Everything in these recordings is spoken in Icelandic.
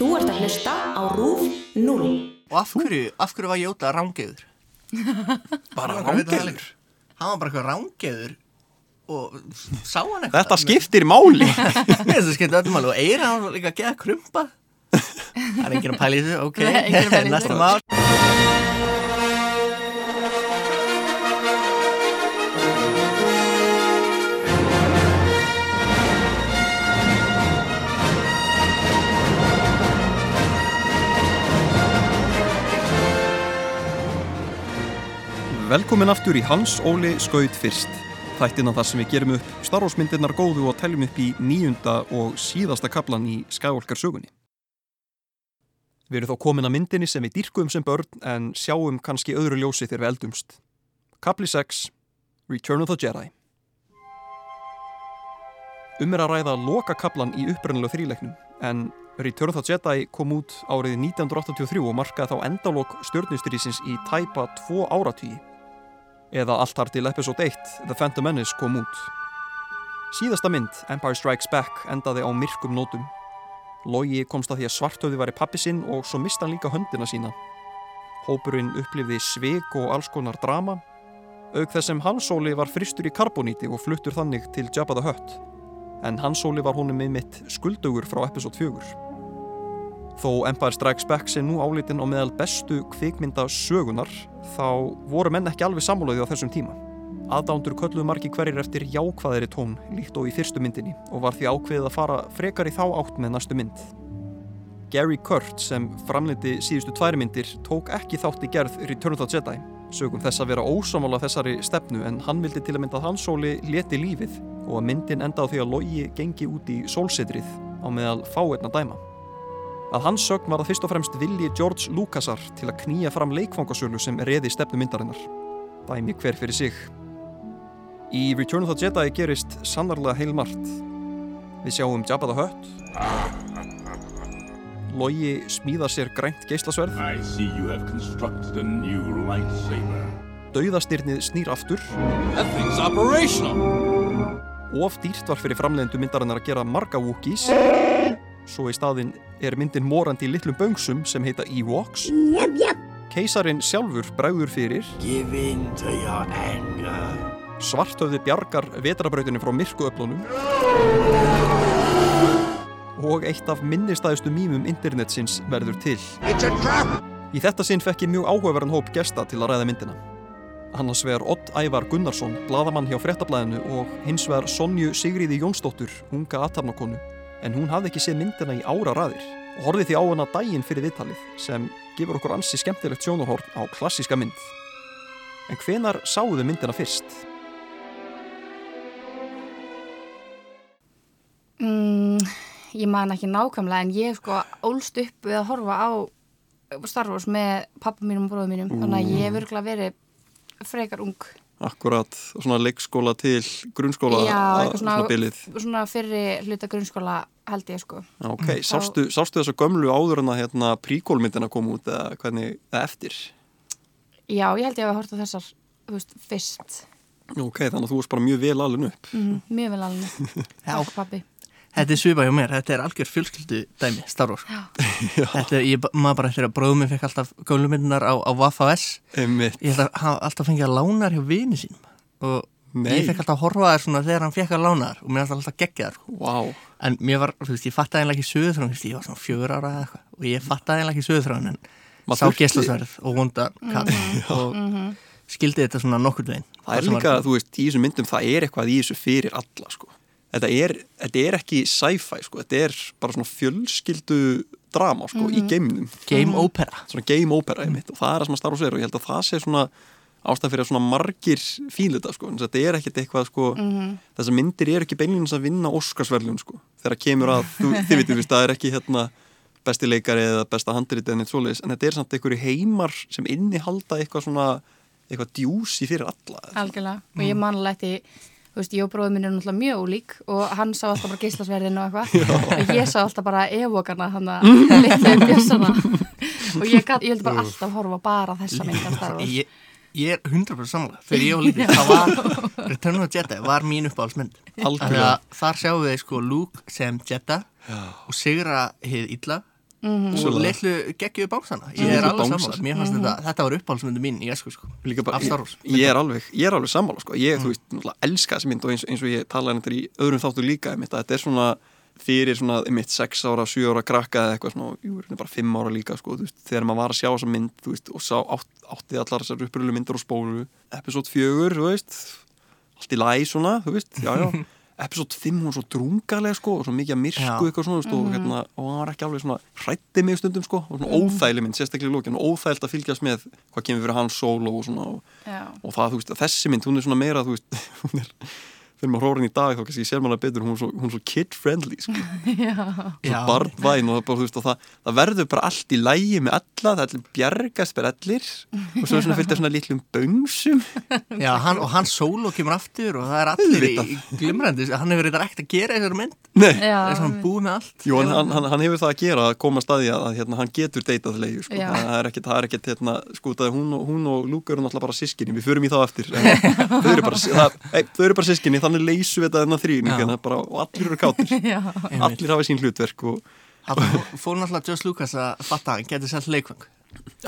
Þú ert að hlusta á RÚF 0. Og af hverju, af hverju var Jóta rángeður? Bara rángeður. Hann var bara eitthvað rángeður og sá hann eitthvað. Þetta skiptir máli. Það skiptir öllum alveg og eira hann var líka að geða krumpa. Það er enginn að pæla í þessu, ok. Næsta mál. Velkomin aftur í Hans Óli Skaut fyrst. Þættina þar sem við gerum upp Star Wars myndirnar góðu og teljum upp í nýjunda og síðasta kaplan í Skywalker sögunni. Við erum þá komin að myndinni sem við dýrkum sem börn en sjáum kannski öðru ljósi þegar við eldumst. Kapli 6 Return of the Jedi Um er að ræða loka kaplan í upprennilegu þríleiknum en Return of the Jedi kom út árið 1983 og markaði þá endalok stjórnustrísins í tæpa tvo áratvíi eða allt þar til episode 1 The Phantom Menace kom út. Síðasta mynd, Empire Strikes Back, endaði á myrkum nótum. Logi komst að því að svartöði var í pappi sinn og svo mista hann líka höndina sína. Hópurinn upplifði svig og alls konar drama, auk þess sem Hans Sóli var fristur í karboníti og fluttur þannig til Jabba the Hutt. En Hans Sóli var honum með mitt skuldugur frá episode 4. Þó Empire Strikes Back sé nú álítinn á meðal bestu kvikmynda sögunar, þá voru menn ekki alveg sammálaði á þessum tíma. Aðdándur kölluðu margi hverjir eftir jákvæðiri tón líkt og í fyrstu myndinni og var því ákveðið að fara frekar í þá átt með næstu mynd. Gary Kurt sem framleiti síðustu tværi myndir tók ekki þátt í gerð Return of the Jedi, sögum þess að vera ósamála þessari stefnu en hann vildi til að mynda að hans sóli leti lífið og að myndin enda á því að logi gengi út í sólsetrið á meðal fáeirna dæma. Að hans sögn var það fyrst og fremst vilji George Lucasar til að knýja fram leikfangasölu sem reði stefnu myndarinnar. Dæmi hver fyrir sig. Í Return of the Jedi gerist sannarlega heilmart. Við sjáum Jabba the Hutt. Logi smíðar sér grænt geislasverð. I see you have constructed a new lightsaber. Dauðastyrnið snýr aftur. That thing's operational. Of dýrt var fyrir framleiðendu myndarinnar að gera marga Wookiees. Svo í staðinn er myndin morandi í litlum böngsum sem heita Ewoks. Keisarin sjálfur bregður fyrir. Svarthöfði bjargar vetrabrautinu frá myrkuöflunum. Og eitt af minnistæðustu mýmum internetsins verður til. Í þetta sinn fekk ég mjög áhugaverðan hóp gesta til að ræða myndina. Annars vegar Odd Ævar Gunnarsson, bladamann hjá fréttablaðinu og hins vegar Sonju Sigriði Jónsdóttur, unga aðtarnakonu. En hún hafði ekki séð myndina í ára raðir og horfið því á hana daginn fyrir viðtalið sem gefur okkur ansi skemmtilegt sjónarhorn á klassíska mynd. En hvenar sáuðu myndina fyrst? Mm, ég man ekki nákvæmlega en ég sko ólst upp við að horfa á Star Wars með pappa mínum og bróðum mínum þannig að ég hef virkulega verið frekar ung Akkurat, svona leikskóla til grunnskóla Já, að- eitthvað svona, bilið. svona fyrri hluta grunnskóla held ég sko Ok, sástu, sástu þessu gömlu áður en að hérna, príkólmyndina kom út eða hvernig, eða eftir? Já, ég held ég að hafa hort á þessar þú veist, fyrst Ok, þannig að þú varst bara mjög vel alveg upp. mm, mjög vel alveg Já. Takk pappi Þetta er svipa hjá mér, þetta er algjör fjölskyldu dæmi, Star Wars. Þetta er, ég maður bara eftir að bróðum fekk alltaf gömlumyndunar á, á Wafa-S. Einmitt. Ég hafa alltaf fengið að lánar hjá vini sínum. Og Nei. ég fekk alltaf að horfa þær svona þegar hann fekk að lánar og mér alltaf alltaf geggja þær. Vá, En mér var, þú veist, ég fattaði einlega ekki söðuþrán, ég var svona fjögur ára eða eitthvað og ég fattaði einlega ekki söðuþrán en Maður sá þurfti- geslasverð og vonda kall og skildi þetta svona nokkur veginn. það er líka, þú veist, í þessum myndum það er eitthvað í þessu fyrir alla, sko. Þetta er, þetta er ekki sci-fi, sko. Þetta er bara svona fjölskyldu drama, sko, í geimnum. Game Opera. Svona game opera, einmitt. Og það er það sem að Star Wars er og ég held að það sé svona ástæð fyrir að svona margir fíluta, sko. En þetta er ekkert eitthvað, sko, þessar myndir eru ekki beinlínus að vinna Óskarsverðlun, sko. Þegar kemur að, þú, þið vitið, þú veist, það er ekki, hérna, besti leikari eða besta handriti en eitt svoleiðis, en þetta er samt einhverju heimar sem innihalda eitthvað svona eitthvað djúsi fyrir alla algjörlega og ég man alveg eftir þú veist, ég og bróðum minn er náttúrulega mjög ólík og hann sá alltaf bara geislasverðin og eitthvað. Og ég sá alltaf bara evokana hann að litlu bjössana og ég, gat, ég held bara alltaf horfa bara þessa mynd af Star Wars. Ég, ég er 100% samanlega þegar ég var lítið, það var Return of the Jedi var mín að þar sjáum við sko Luke sem Jedi og sigra hið illa Mhm. og Svoleiðis. litlu geggjuðu bánsana ég Litlu er alveg sammála, mér fannst þetta þetta var uppáhaldsmyndu mín í esku sko. Líka bara, ég, ég er alveg, ég er alveg sammála sko. ég, þú veist, náttúrulega elska þessi mynd og eins, eins og ég talaði þetta í öðrum þáttu líka einmitt, að þetta er svona fyrir svona einmitt 6 ára, 7 ára krakka eða eitthvað svona, jú, er bara 5 ára líka sko, þú veist, þegar maður var að sjá þessa mynd þú veist, og sá, átt, átti allar þessar upprölu myndir og spólu, episode 4 þú veist, allt í læg svona þú veist, já, já episode 5 hún var svo drungalega sko og svo mikið að myrku Já. eitthvað svona þú veist, og, hérna, og hann var ekki alveg svona hrætti mig stundum sko og svona óþægileg mynd, sérstaklega í lókin og óþægilt að fylgjast með hvað kemur fyrir hans solo og svona og, og það, þú veist, þessi mynd, hún er svona meira þú veist, hún er fyrir maður hrórin í dag þá kannski sér maður betur, hún er svo, hún er svo kid friendly sko, svo barnvæn og, það, bara, veist, og það, það verður bara allt í lægi með alla, það allir bjargast fyrir allir. Og svo er svona fylgta svona litlum böngsum. Já, hann, og hann solo kemur aftur og það er allir í, í glimrandi. Hann hefur eitthvað ekkert að gera í þessari mynd. Nei, Já, þess að hann búið með allt. Jú, hann, hann, hann hefur það að gera að koma að staði að hérna, hann getur deytað leiðu sko. Það er ekkert, það er ekkert hérna, sko, það er hún, og- hún og Luke eru náttúrulega bara sískinni við förum í það eftir. En, þau, eru bara, það, ei, þau eru bara sískinni, þannig leysum við þetta þennan þrýning Já. hérna, bara, og allir eru kátir. Já. allir hafa sín hlutverk og Það fór- náttúrulega Joss Lucas að fatta að hann getur selt leikvang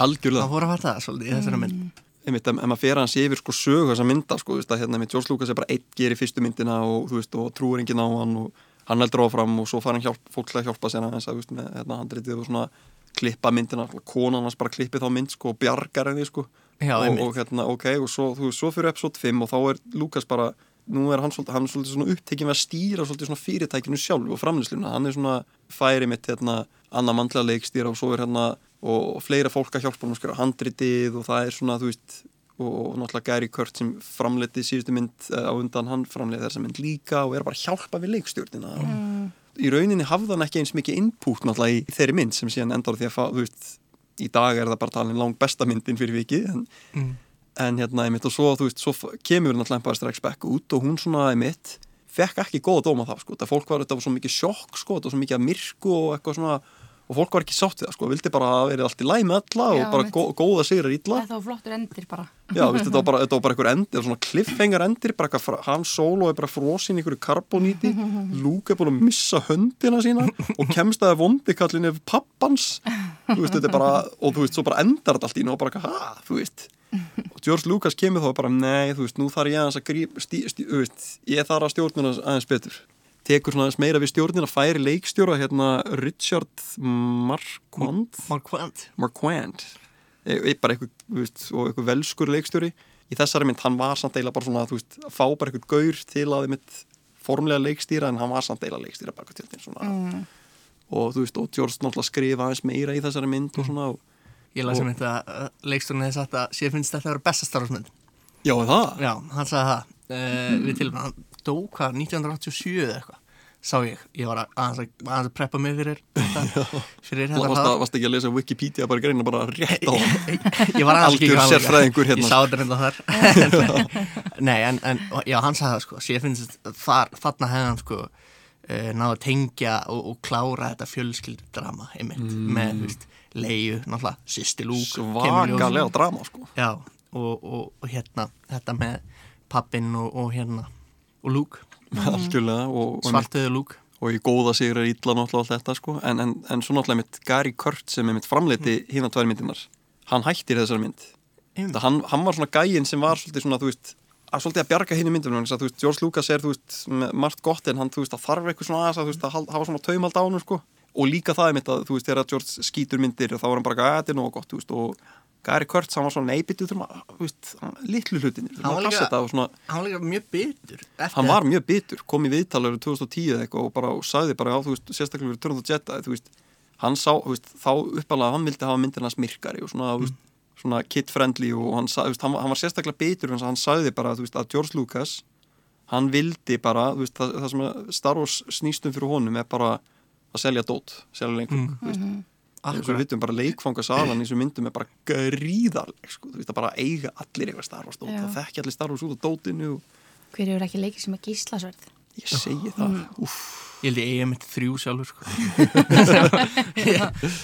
algjörlega. Það fór að fatta það svolítið í þessari mynd. Einmitt, ef, ef maður fer hans yfir sko sögu þessa mynda sko, þú veist, að hérna, einmitt, George Lucas er bara eitt gerir fyrstu myndina og, þú veist, og trúir enginn á hann og hann heldur áfram og svo fær hann hjálp, fólk til að hjálpa sér aðeins að, þú veist, með hérna, handritið og svona klippa myndina, konan hans bara klippi þá mynd sko, og bjargar henni sko. Já, og, og hérna, ok, og svo, þú veist, svo fyrir episode 5 og þá er Lucas bara nú er hann svolítið, hann er svolítið svona upptekinn að stýra svolítið svona fyrirtækinu sjálf og framlýsluna hann er svona færi mitt hérna annar mandla leikstýra og svo er hérna og fleira fólk að hjálpa hann að skjöra handritið og það er svona, þú veist og, og náttúrulega Gary Kurt sem framleiti síðustu mynd eh, á undan hann framleiti þessa mynd líka og er bara að hjálpa við leikstjórnina. Og í rauninni hafði hann ekki eins mikið input náttúrulega í þeirri mynd sem síðan endar á því að fá, þú veist, í dag er það bara talin lang besta myndin fyrir vikið en Mm. En hérna einmitt og svo, þú veist, svo kemur náttúrulega Empire Strikes Back út og hún svona einmitt fekk ekki góða dóma það sko, það fólk var, þetta var svo mikið sjokk sko, þetta var svo mikið að myrku og eitthvað svona og fólk var ekki sátt við það sko, vildi bara að verið allt í læg með alla Já, og bara einmitt. gó, góða sigrar illa. Þetta var flottur endir bara. Já, veist, þetta var bara, þetta var bara einhver endir, svona cliffhanger endir, bara eitthvað, hann solo er bara frosin í einhverju karboníti, Luke er búin að missa höndina sína og kemst að vondikallin ef pappans, þú veist, þetta er bara, og þú veist, svo bara endar þetta allt í og bara ha, þú veist, og George Lucas kemur þá bara, nei, þú veist, nú þarf ég aðeins að grípa, stí, stí, veist, ég þarf að stjórnina aðeins betur. Tekur svona aðeins meira við stjórnina, færi leikstjóra, hérna, Richard Marquand, Marquand. Marquand. E, e, bara eitthvað, þú veist, og eitthvað velskur leikstjóri. Í þessari mynd, hann var samt eiginlega bara svona, þú veist, að fá bara eitthvað gaur til að mitt formlega leikstýra en hann var samt eiginlega leikstýra bara eitthvað til svona. Mm. og þú veist, og George náttúrulega skrifa aðeins meira í þessari mynd og svona og, Ég las Og- um þetta að leikstjórnum hefði sagt að sér finnst þetta að vera besta Star Wars mynd. Já, er það? Já, hann sagði það. Uh, við til hann dó hvað 1987 eða eitthvað sá ég, ég var að, aðeins, að, að preppa mig fyrir þetta fyrir þetta Varst, hrað- varst ekki að lesa Wikipedia bara greina bara rétt á ég að Algjör hann líka. sérfræðingur hérna. ég sá þetta reynda þar. Nei, en, en já, hann sagði það sko sér finnst þar, þarna hefði hann sko uh, náðu að tengja og, og klára þetta fjölskyldudrama einmitt, með, þú veist, leiðu náttúrulega, sýsti lúk Svakalega drama, sko. Já, og, og, og hérna þetta með pappin og, og hérna og lúk, svartöðu lúk og í góða sigur er illa náttúrulega allt þetta sko. En, en, en svo náttúrulega mitt Gary Kurt sem er mitt framleiti mm. hína tvær myndinar hann hættir þessari mynd. Það hann, hann var svona gæinn sem var svolítið svona þú veist að svolítið að bjarga hinn í myndunum þú veist, George Lucas er þú veist margt gott en hann þú veist að þarf eitthvað svona aðeins að þú veist að hafa svona taumald á hann sko og líka það er mitt að þú veist þegar George skýtur myndir þá var hann bara er nógu gott þú veist og Gary Kurtz hann var svona að þú veist litlu hlutinir Hann var líka- svona, hann líka mjög bitur hann var mjög bitur kom í viðtalur 2010 eða eitthvað og bara og sagði bara já þú veist sérstaklega fyrir Turn of the Jedi þú veist hann sá þú veist þá uppalega hann vildi hafa myndirna smirkari og svona veist svona kid friendly og hann, veist, hann, hann var sérstaklega bitur en hann sagði bara veist að George Lucas hann vildi bara þú veist það, það sem Star Wars snýstum fyrir honum er bara að selja dót selja lengur Mm. eins og Akkurat. við vitum bara leikfangasalan í þessum myndum er bara gríðarleg sko, þú veist að bara eiga allir eitthvað Star Wars dót Já. það þekki allir Star Wars út á dótinu og Hver hefur ekki leikið sem er gíslasverð? Ég segi það, úff Ég held ég eigi mitt þrjú sjálfur sko. ég,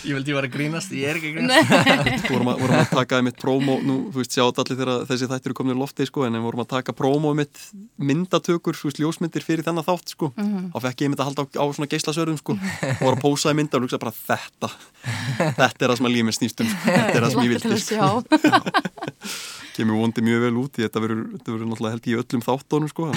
ég veldi ég var að grínast Ég er ekki að grínast vorum að, vorum að taka mitt prómó nú, þú veist, sjátt allir þegar þessi þættir eru komin í lofti sko, en við vorum að taka prómó mitt myndatökur, þú veist, ljósmyndir fyrir þennan þátt sko, þá fekk ég mynd að halda á, á svona geislasörðum sko, og voru að pósa í mynda og hugsa bara þetta þetta er það sem að lífið snýstum sko. þetta er það sem ég vildi að sko. sjá. kemur vondi mjög vel út í þetta verður náttúrulega held í öllum þáttónum sko,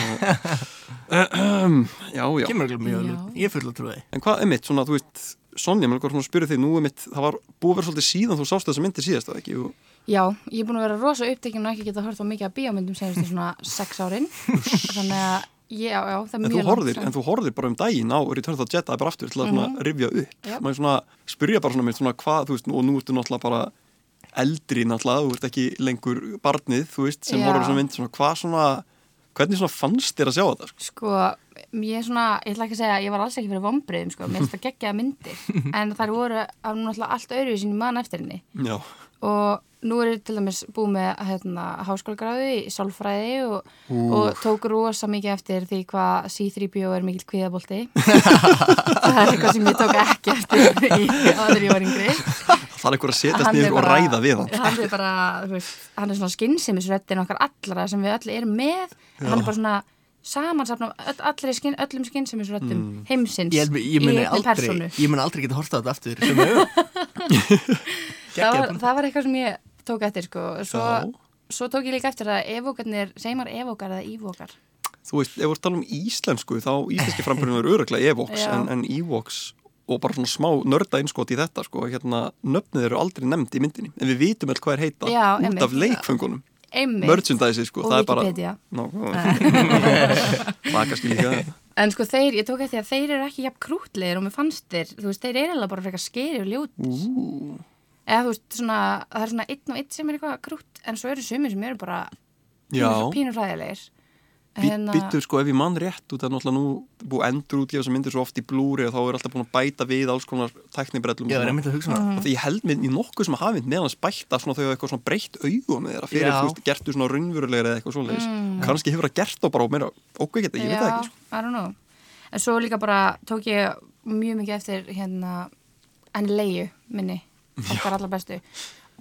já, já Kemur mjög Já. alveg Ég er full að trúa því En hvað, emitt, svona, þú veist, Sonja, mér er svona að spyrja þig, nú emitt, það var búið að vera svolítið síðan þú sást þessa myndir síðast, eða ekki? Og, Já, ég er búin að vera rosa upptekinn og ekki geta hort á mikið af bíómyndum senastu svona sex árin. Þannig að, já, já, það er en, mjög langt en þú horfir bara um daginn á Return of the Jedi bara aftur til að svona rifja upp. Jep. Maður svona spyrja bara svona mitt, svona hvað, þú veist, og nú ertu náttúrulega bara eldri náttúrulega, þú ert ekki lengur barnið, þú veist, sem horfir þessa mynd, svona hvað svona, hvernig svona fannst þér að sjá þetta, sko? Sko, ég svona, ég ætla ekki að segja, ég var alls ekki fyrir vombriðum, sko, mér finnst það geggjaða myndir. En þær voru allt öðru í mann eftir henni. Já, og nú er ég til dæmis búið með hérna, háskólagráði í sálfræði og, og tók rosa mikið eftir því hvað C-3PO er mikill kvíðabolti. Það er eitthvað sem ég tók ekki eftir í aður ég var yngri. Það er einhver að setjast niður og bara- ræða við hann. hann er bara, þú veist, hann er svona skynnsemisröddin okkar allra sem við öll erum með. Hann er bara svona samansapna öll, allri skinn, öllum skynnsemisröddum heimsins Ég, ég, í einni aldrei, persónu. ég mun aldrei geta horta þetta auðvitað það var, það var eitthvað sem ég tók eftir sko. svo, svo tók ég líka eftir að evókarnir, segir maður evókar eða ívókar Þú veist, ef við erum tala um íslensku, þá íslenski framburðin er öruglega Evox, Já. en, en Evox og bara svona smá nörda einskot í þetta sko, hérna, nöfnið eru aldrei nefnd í myndinni en við vitum öll hvað er heita Já, út einmitt. af leikfengunum merchandise sko, og það er bara Wikipedia. Kannski líka en sko þeir, ég tók eftir að þeir eru ekki jafn krútlegir og mér fannst þeir, þú veist, þeir eru alveg bara frekar skeri og ljót Ú, eða þú veist, svona, það er svona einn og einn sem er eitthvað krút en svo eru sumir sem eru bara Já, pínur, pínur hræðilegir Hérna- býttu sko ef ég mann rétt út af náttúrulega nú búið endur út í þessar myndir svo oft í blúri og þá er alltaf búin að bæta við alls konar tæknibrellum og var svona. einmitt að hugsa um það og því ég held mér í nokkuð sem hafi meðan spætta svona þau hafa eitthvað svona breytt augum með þeirra fyrir, Já. þú veist, gertu svona raunverulegri eða eitthvað svoleiðis Mm. kannski hefur það gert þá bara á meira okkur geta, ég veit það ekki sko. I don't know en svo líka bara tók ég mjög mikið eftir hérna okkar allar bestu.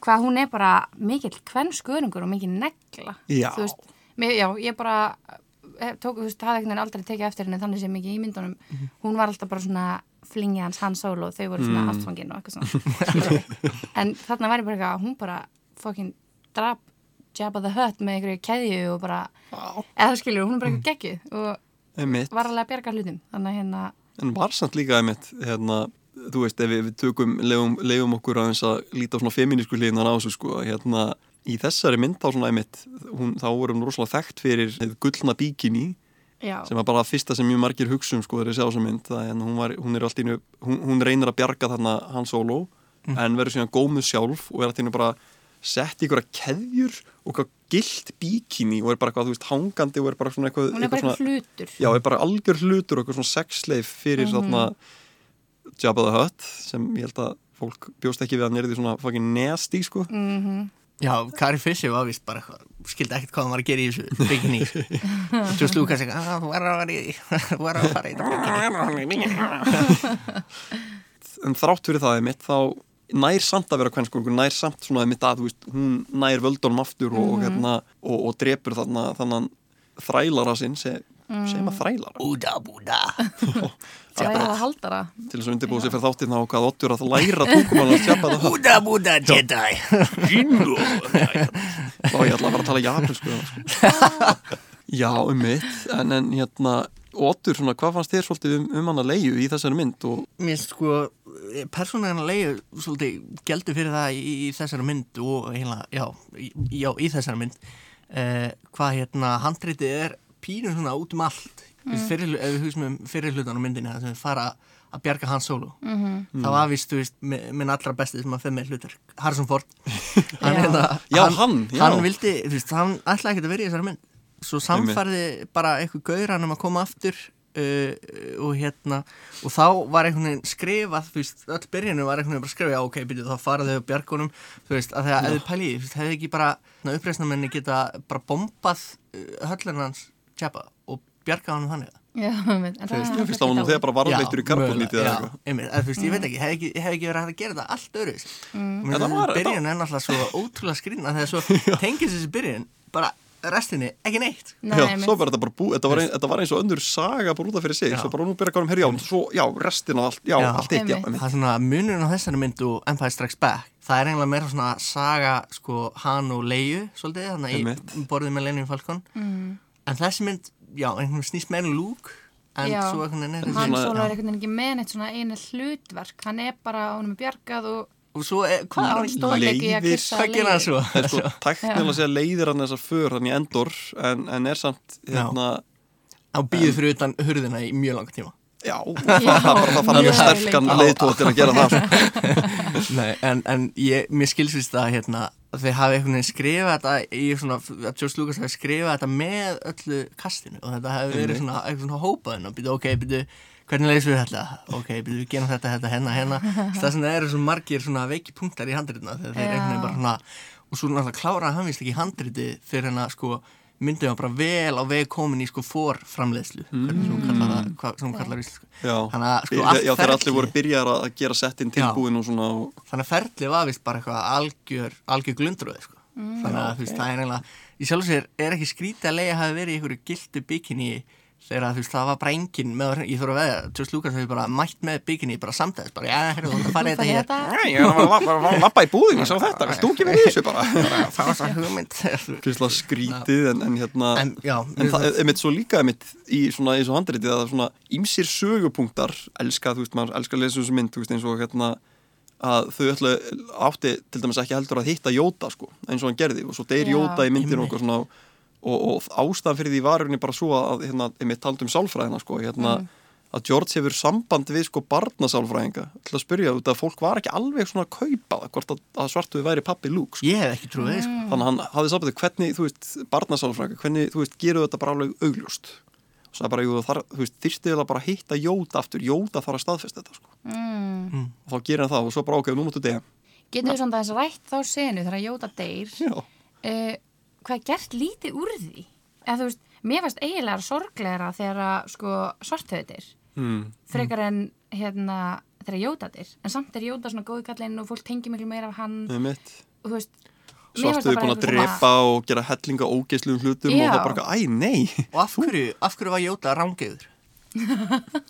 Hvað hún er bara mikill kvennskörungur og mikill negla. Já. Veist, mér, já, ég bara eh, tók, þú veist, hafði veginn aldrei tekið eftir henni þannig sem mikið í myndunum. Mhm. hún var alltaf bara svona flingið hans hans sól og þau voru svona Mm. ástfangin og eitthvað svona. En þarna væri bara eitthvað að hún bara fokkin drap Jabba the Hutt með einhverju keðju og bara eða skilur, hún er bara eitthvað geggjuð og Einmitt. var alveg að bjarga hlutum. Þannig að hérna, en var samt líka einmitt hérna, þú veist, ef við, við tökum leiðum, leiðum okkur aðeins að líta á svona feminísku hlýðinan á þessu sko, hérna í þessari mynd þá svona einmitt hún, þá voru hún rosalega þekkt fyrir gullna bíkinni sem var bara það fyrsta sem mjög margir hugsa um sko þegar ég sjá þessa mynd það, en hún, var, hún er alltaf innu hún, hún reynir að bjarga þarna hann solo en verður síðan gómið sjálf og er alltaf innu bara sett í ykkur keðjur og eitthvað gilt bíkinni og er bara eitthvað, þú veist, hangandi og er bara svona eitthvað, hún er bara svona, eitthvað hlutur. Já, er bara algjör hlutur og eitthvað svona sexleif fyrir Mhm. þarna Jabba the Hutt sem ég held að fólk bjóst ekki við að nýrði svona fucking nasty sko. Mm Já, Kari Fissi var vist bara skildi ekkert hvað hann var að gera í þessu bikini. Just Lucas eitthvað, "Ah, þú verður að fara í að þetta bikini. En þrátt fyrir það er mitt þá nær samt að vera kvennskongur, nær samt svona mitt að þú veist, hún nær völdunum aftur og, Mhm. hérna, og, og drepur þarna þannan þrælara sinn sem, sem að þrælara. Búda, búda. Að haldara. til þess að undirbúið sér fyrir þáttinn á hvað ottur að læra tungumál að tjapa það. Búda, búda, Jedi. Og ég ætla að fara að tala japansku sko. já, um mitt. En, en hérna, Otur, svona, hvað fannst þér svolítið um, um hana leiðu í þessari mynd og Mér sko, persónulega leiðu svolítið geldu fyrir það í, í þessari mynd og heila, já, í, já, í þessari mynd uh, hvað hérna, handritið er pínur svona út um allt mm. fyrir, ef við hugsaum um fyrir hlutan á myndinni það sem við fara að bjarga hans solo Mhm. það var vist, þú veist, mi- minn allra bestið sem að fyrir með hlutur, Harrison Ford hann, Já. hérna, Já, hann, já. hann vildi, þú veist, hann ætlaði ekki að vera í þessari mynd svo samfærði bara eitthvað gauran um að koma aftur uh, og hérna og þá var einhvern veginn skrifað þú veist, öll byrjunu var einhvern veginn bara skrifað já, ok, byrju, þá fara þau á bjargunum þú veist, að þegar eða pæli, þú veist, hefði ekki bara uppreisnamenni geta bara bombað uh, höllin hans tjapa og bjarga honum þannig. Já, einmitt, en það Ég hann finnst það nú dáinn. þegar bara varðleittur í karbonlítið já, eða eitthvað. einmitt, eða, þú veist, ég veit ekki, hef ekki, hef ekki verið að gera þetta allt öðru mm. Þetta var- byrjun er náttúrulega svo ótrúlega skrýna þegar svo tengis þessi byrjun bara restinni, ekki neitt. Nei, Já, svo var þetta bara búið, þetta, var ein, þetta var eins og önnur saga bara út af fyrir sig, Já. svo bara nú byrja gáðum herjá, svo, já, restina, allt, já, Já. allt eitt, það er svona munurinn á þessari mynd og Empire Strikes Back. Það er eiginlega meira svona saga sko hann og Leiu svolítið, þannig Einmitt. í borðið með Lenny Falcon. Mm. en þessi mynd, já, einhvern veginn snýst meira um Luke en svo einhvern veginn er hann já. er einhvern veginn ekki með neitt svona eina hlutverk. Hann er bara, honum er bjargað og og svo, er, hvað er leiðir- hvað gerir hann svo? Það er sko tæknilega að segja leiðir hann þessar för hann í endor, en, en er samt, hérna, hann býður fyrir utan hurðina í mjög langa tíma. Já, Já, það bara það fann mjög sterkan til að gera það. Nei, en, en ég, mér skilsvist að hérna, þeir hafi einhvern veginn skrifað þetta í svona, að George Lucas hafi skrifað þetta með öllu kastinu. Og þetta hafi verið svona, eitthvað svona hópaðin og byrju, ok, byrju, hvernig leysum við þetta? Ok, við gerum þetta, þetta, hérna, hérna. Það sem það eru svona margir svona veiki punktar í handritina þegar þeir einhvern veginn bara svona og svo náttúrulega kláraði hann vist ekki handriti fyrir hann að sko myndið var bara vel á veg komin í sko forframleiðslu hvernig sem hún kallar það, hvað sem hún kallar íslensku. Þannig að, sko, já, allt já þegar allir voru byrjar að gera settin tilbúin og svona, og, þannig að ferlið var vist bara eitthvað algjör, algjör glundröði sko. þannig að þú veist, það er eiginlega í sjálf og sér er ekki skrítið að leiða hafi verið í einhverju gildu bikini þegar þú veist, það var bara engin með, ég þurfa að veða, Josh Lucas hefur bara mætt með bikini bara samtæðis, bara, já, herru, þú ert að fara í þetta hér ég var að lappa í búðinu, sá þetta, ekki verið í þessu bara? það var svo hugmynd Fyrstlega skrítið, en, en hérna, en, já, En það er mitt svo líka mitt í svona eins og handritið að það er svona ímsir sögupunktar, elska, þú veist, maður elskar að lesa þessu mynd, þú veist, eins og hérna að þau ætla átti til dæmis ekki heldur að hitta Jóta, sko, eins og hann gerði og svo deyr. Jóta í Einmitt. og svona og, og ástæðan fyrir því var henni bara svo að hérna, einmitt taldum sálfræðina, sko, hérna að George hefur samband við sko barnasálfræðinga til að spyrja út að fólk var ekki alveg svona að kaupa það, hvort að, að svartu væri pappi Luke, sko. ég hef ekki trúið því, sko. Þannig að hann hafði sambandið hvernig, þú veist, barnasálfræðinga, hvernig, þú veist, gerðu þetta bara alveg augljóst. Og það er bara, jú, þar, þú veist, þyrstu eða bara hitta Jóta aftur, Jóta þarf að staðfesta þetta, sko. mm. Og þá gerir hann það og svo bara, ok, nú múttu dega. getur við samt aðeins rætt þá senu þegar Jóta deyr Já. uh, hvað er gert lítið úr því? Eða þú veist, mér fannst eiginlega sorglegra þegar að sko svarthauðir Mm. frekar en hérna þegar Jóta deyr, en samt er Jóta svona góði kallinn og fólk tengi miklu meira af hann. Það og þú veist það bara búin að drepa og gera hellinga ógeðsluðum hlutum og Já. það er bara, æ, nei, og af hverju, af hverju var Jóta rángeður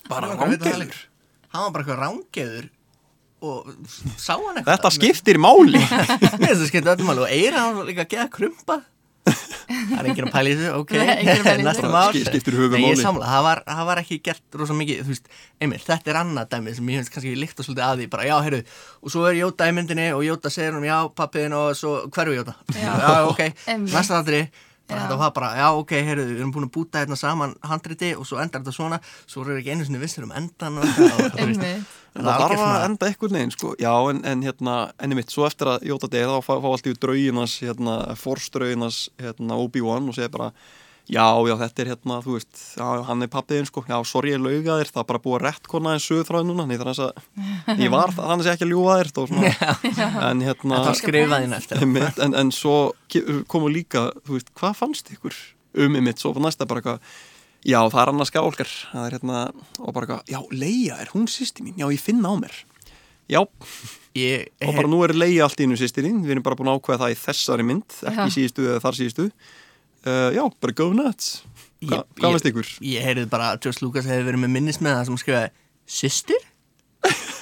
bara rángeður. hann var bara eitthvað rángeður og sá hann eitthvað. Þetta skiptir máli. Mér finnst það skemmt öllum alveg og eira hann var líka að geða krumpa Það er enginn að pæla í þessu, ok skiptir höfuð Nei, ég máli. samla, það var, það var ekki gert rosa mikið, þú veist, einmitt, þetta er annað dæmi sem ég finnst kannski líkt að svolítið að því, bara já, heyrðu, og svo er Jóta í myndinni og Jóta segir hún, já, pappiðin og svo, hverju Jóta? Já. ok, Einmitt. næsta aðri bara Já. þetta var bara, já, ok, heyrðu, við erum búin að búta hérna saman handriti og svo endar þetta svona, svo eru ekki einu sinni vissir um endan og eitthvað, og, Einmitt. Það þarf að enda eitthvað neginn, sko. Já, en, en hérna, enni mitt, svo eftir að Jóta deyr, þá fá, fá allt í drauginas, hérna, forstrauginas, hérna, Obi-Wan og segir bara, já, já, þetta er hérna, þú veist, já, hann er pappiðin, sko, já, sorry, ég lauga þér, það er bara búið að rettkona en sögþráð núna, nýtt þannig að ég var það, þannig að ekki að ljúga þér, og svona, en hérna, þetta var skrifað inn eftir einmitt, en, en svo komu líka, þú veist, hvað fannst ykkur um einmitt, svo var næsta bara eitthvað já, það er annars skálkar það er hérna, og bara já, Leia er hún sýsti mín, já, ég finna á mér já, ég, og bara nú er Leia allt í innu sýstirinn, við erum bara búin að ákveða það í þessari mynd, ekki Já. síðustu eða þar síðustu uh, já, bara go nuts Hva, Ég- hvað ég- veist ykkur? Ég heyrði bara George Lucas hefði verið með minnis með það sem skrifaði Systir?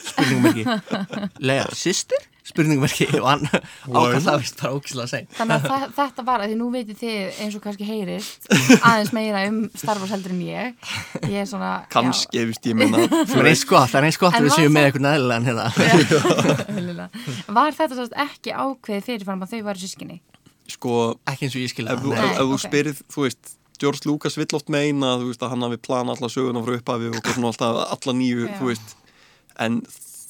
Spurningumerki Leia, systir? Spurningumerki og hann ákvæða það vist bara ókislega að segja Þannig að þetta var, að því nú veitir þið eins og kannski heyrist aðeins meira um Star Wars heldur en ég. Ég er svona kannski, ég veist, ég meina. Það er eins gott, það er eins gott að við séum með eitthvað næðilegan hérna. Var þetta svo ekki ákveðið fyrirfram að þau varu sískinni? sko, Ekki eins og ég skilja ef, þú- það ef, ef þú ok. spyrir, þú veist George Lucas vill oft meina þú veist, að hann hafi plana alla söguna frá upphafi og svona alltaf alla nýju, þú veist. En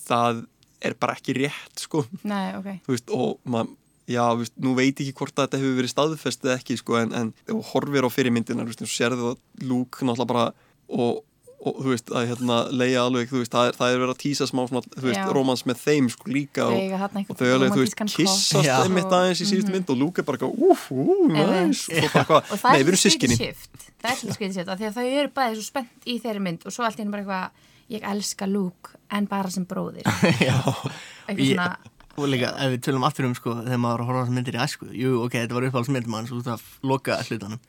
það er bara ekki rétt, sko, Nei, ok. Þú veist og maður, já, þú veist, nú veit ekki hvort að þetta hefur verið staðfest eða ekki, sko, en, en horfir á fyrirmyndinar, þú veist, þú sérðu að Luke náttúrulega bara og og þú veist, að hérna leiða alveg, þú veist, það er, það er verið að tísa smá svona, þú veist, Já. romans með þeim sko líka Þau og, og þau alveg, þú veist, kissast Já. einmitt aðeins í síðustu mynd og Luke er bara eitthvað, úf, ú, næs. Og og það nei, er við erum svolítið sískinni shift. Það er svolítið af því að þau eru bæði svo spennt í þeirri mynd og svo allt í henni bara eitthvað ég elska Luke en bara sem bróðir. Ég- svona og líka ef við tölum aftur um sko þegar maður var að horfa á þessar myndir í æsku jú ok, þetta var uppáhaldsmynd manns út af loka hlutanum